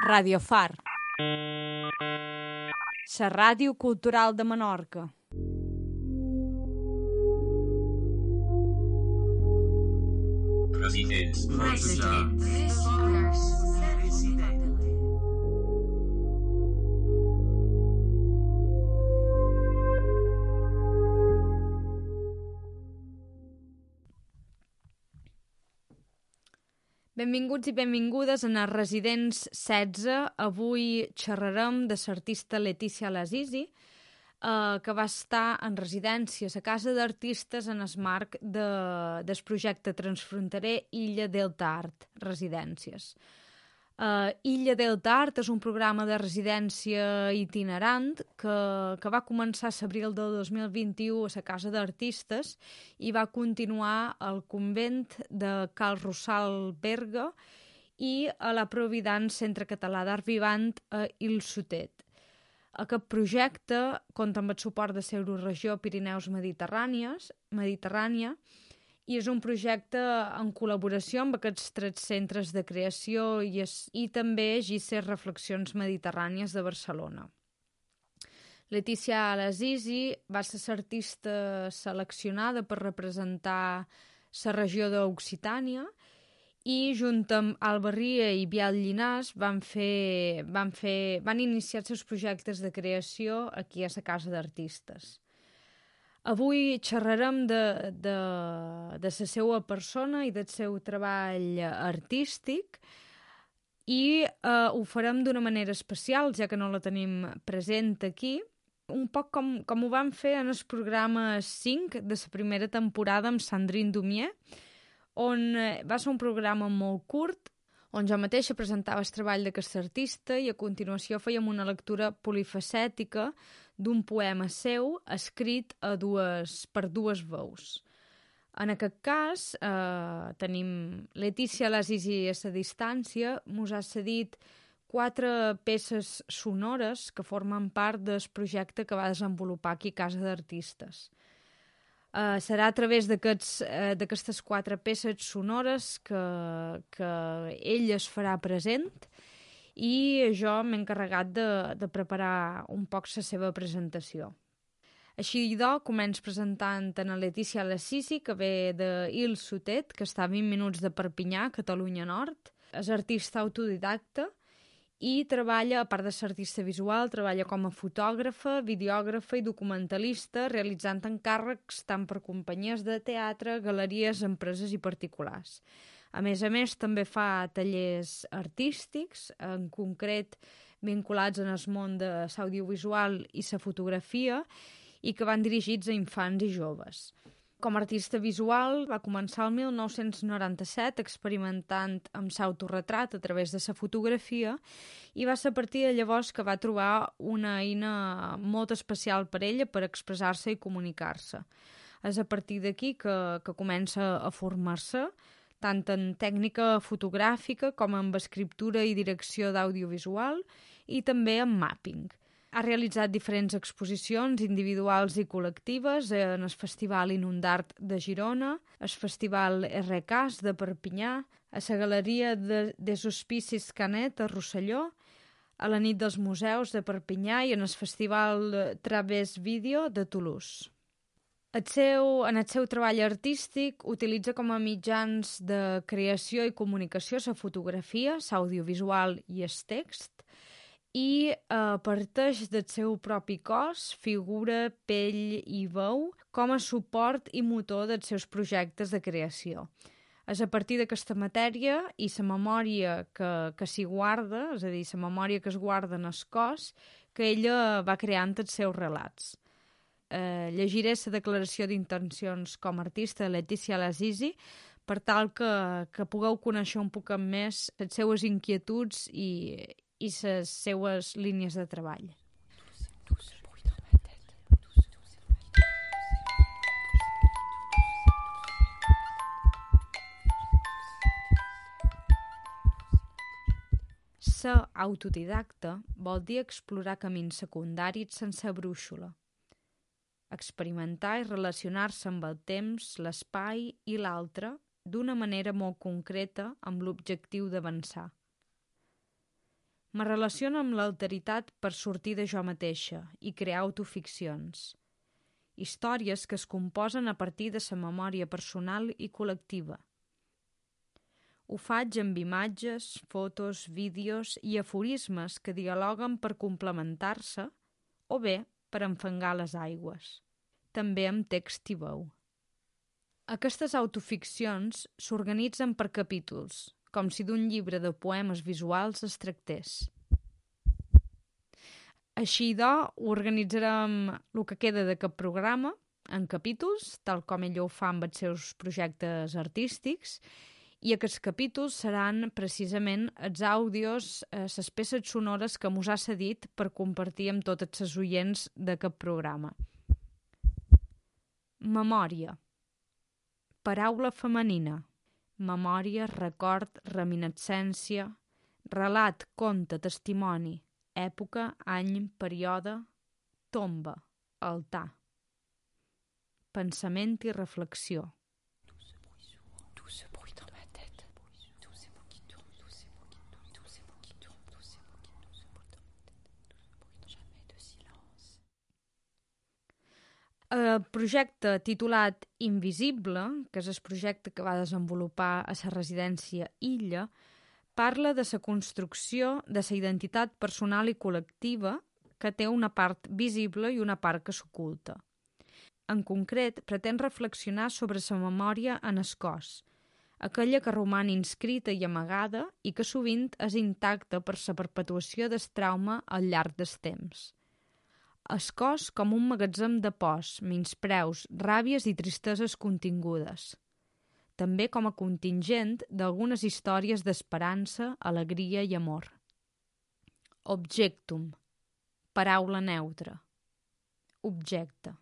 Radio Far. La ràdio cultural de Menorca. Residents. Benvinguts i benvingudes en els Residents 16. Avui xerrarem de l'artista Letícia Lasisi, eh, que va estar en residència a Casa d'Artistes en el marc de, del projecte transfronterer Illa Delta Art Residències. Uh, Illa Delta Art és un programa de residència itinerant que, que va començar a l'abril del 2021 a la Casa d'Artistes i va continuar al convent de Cal Rossal Berga i a la Provident Centre Català d'Art Vivant a Il Sotet. Aquest projecte compta amb el suport de l'Euroregió Pirineus Mediterrànies, Mediterrània i és un projecte en col·laboració amb aquests tres centres de creació i, es, i també GICES Reflexions Mediterrànies de Barcelona. Letícia Alasisi va ser l'artista seleccionada per representar la regió d'Occitània i junt amb Alba Ria i Bial Llinàs van, fer, van, fer, van iniciar els seus projectes de creació aquí a la Casa d'Artistes. Avui xerrarem de, de, de la seva persona i del seu treball artístic i eh, ho farem d'una manera especial, ja que no la tenim present aquí, un poc com, com ho vam fer en el programa 5 de la primera temporada amb Sandrine Dumier, on eh, va ser un programa molt curt, on jo mateixa presentava el treball d'aquest artista i a continuació fèiem una lectura polifacètica d'un poema seu escrit a dues, per dues veus. En aquest cas, eh, tenim Letícia Lasisi a la distància, mos ha cedit quatre peces sonores que formen part del projecte que va desenvolupar aquí Casa d'Artistes. Uh, serà a través eh, d'aquestes uh, quatre peces sonores que, que ell es farà present i jo m'he encarregat de, de preparar un poc la seva presentació. Així d'o, començ presentant a Letícia Lassisi, que ve de Il Sotet, que està a 20 minuts de Perpinyà, Catalunya Nord. És artista autodidacta i treballa, a part de ser artista visual, treballa com a fotògrafa, videògrafa i documentalista, realitzant encàrrecs tant per companyies de teatre, galeries, empreses i particulars. A més a més, també fa tallers artístics, en concret vinculats en el món de l'audiovisual i la fotografia, i que van dirigits a infants i joves. Com a artista visual, va començar el 1997 experimentant amb l'autoretrat a través de la fotografia i va ser a partir de llavors que va trobar una eina molt especial per ella per expressar-se i comunicar-se. És a partir d'aquí que, que comença a formar-se, tant en tècnica fotogràfica com en escriptura i direcció d'audiovisual i també en mapping. Ha realitzat diferents exposicions individuals i col·lectives en el Festival Inundart de Girona, el Festival RCAS de Perpinyà, a la Galeria de, des Hospicis Canet a Rosselló, a la nit dels museus de Perpinyà i en el Festival Través Vídeo de Toulouse. El seu, en el seu treball artístic utilitza com a mitjans de creació i comunicació la fotografia, l'audiovisual i el text, i eh, parteix del seu propi cos, figura, pell i veu com a suport i motor dels seus projectes de creació. És a partir d'aquesta matèria i la memòria que, que s'hi guarda, és a dir, la memòria que es guarda en el cos, que ella va creant els seus relats eh, llegiré la declaració d'intencions com a artista de Letícia Lasisi per tal que, que pugueu conèixer un poc més les seues inquietuds i, i les seues línies de treball. Ser autodidacta vol dir explorar camins secundaris sense brúixola, experimentar i relacionar-se amb el temps, l'espai i l'altre d'una manera molt concreta amb l'objectiu d'avançar. Me relaciono amb l'alteritat per sortir de jo mateixa i crear autoficcions. Històries que es composen a partir de sa memòria personal i col·lectiva. Ho faig amb imatges, fotos, vídeos i aforismes que dialoguen per complementar-se o bé per enfangar les aigües. També amb text i veu. Aquestes autoficcions s'organitzen per capítols, com si d'un llibre de poemes visuals es tractés. Així, do, organitzarem el que queda de cap programa en capítols, tal com ell ho fa amb els seus projectes artístics, i aquests capítols seran precisament els àudios, eh, les peces sonores que mos ha cedit per compartir amb tots els oients d'aquest programa. Memòria. Paraula femenina memòria, record, reminiscència, relat, conte, testimoni, època, any, període, tomba, altar. Pensament i reflexió. El projecte titulat Invisible, que és el projecte que va desenvolupar a la residència Illa, parla de la construcció de la identitat personal i col·lectiva que té una part visible i una part que s'oculta. En concret, pretén reflexionar sobre la memòria en el cos, aquella que roman inscrita i amagada i que sovint és intacta per la perpetuació del trauma al llarg del temps el cos com un magatzem de pors, menyspreus, ràbies i tristeses contingudes. També com a contingent d'algunes històries d'esperança, alegria i amor. Objectum. Paraula neutra. Objecte.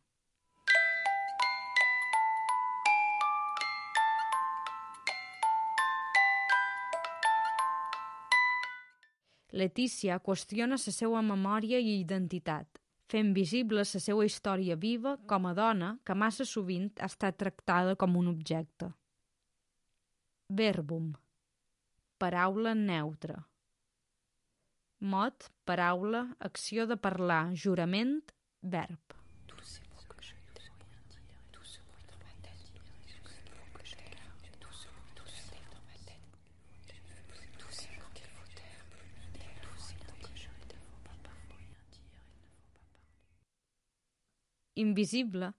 Letícia qüestiona la seva memòria i identitat, fent visible la seva història viva com a dona que massa sovint ha estat tractada com un objecte. Verbum. Paraula neutra. Mot, paraula, acció de parlar, jurament, verb. Invisible,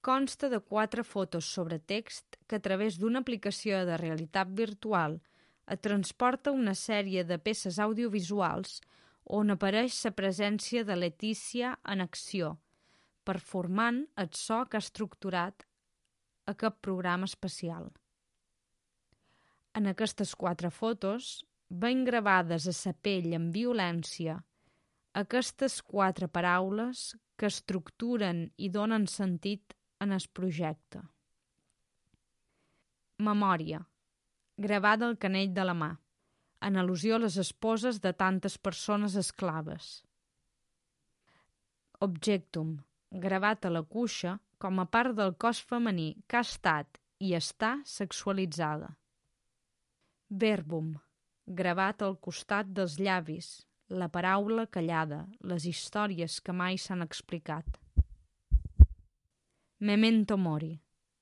consta de quatre fotos sobre text que a través d'una aplicació de realitat virtual et transporta una sèrie de peces audiovisuals on apareix la presència de Letícia en acció, performant el so que ha estructurat aquest programa especial. En aquestes quatre fotos, ben gravades a sa pell amb violència, aquestes quatre paraules que estructuren i donen sentit en el projecte. Memòria. Gravada al canell de la mà, en al·lusió a les esposes de tantes persones esclaves. Objectum. Gravat a la cuixa com a part del cos femení que ha estat i està sexualitzada. Verbum. Gravat al costat dels llavis, la paraula callada, les històries que mai s'han explicat. Memento mori,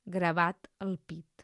gravat al pit.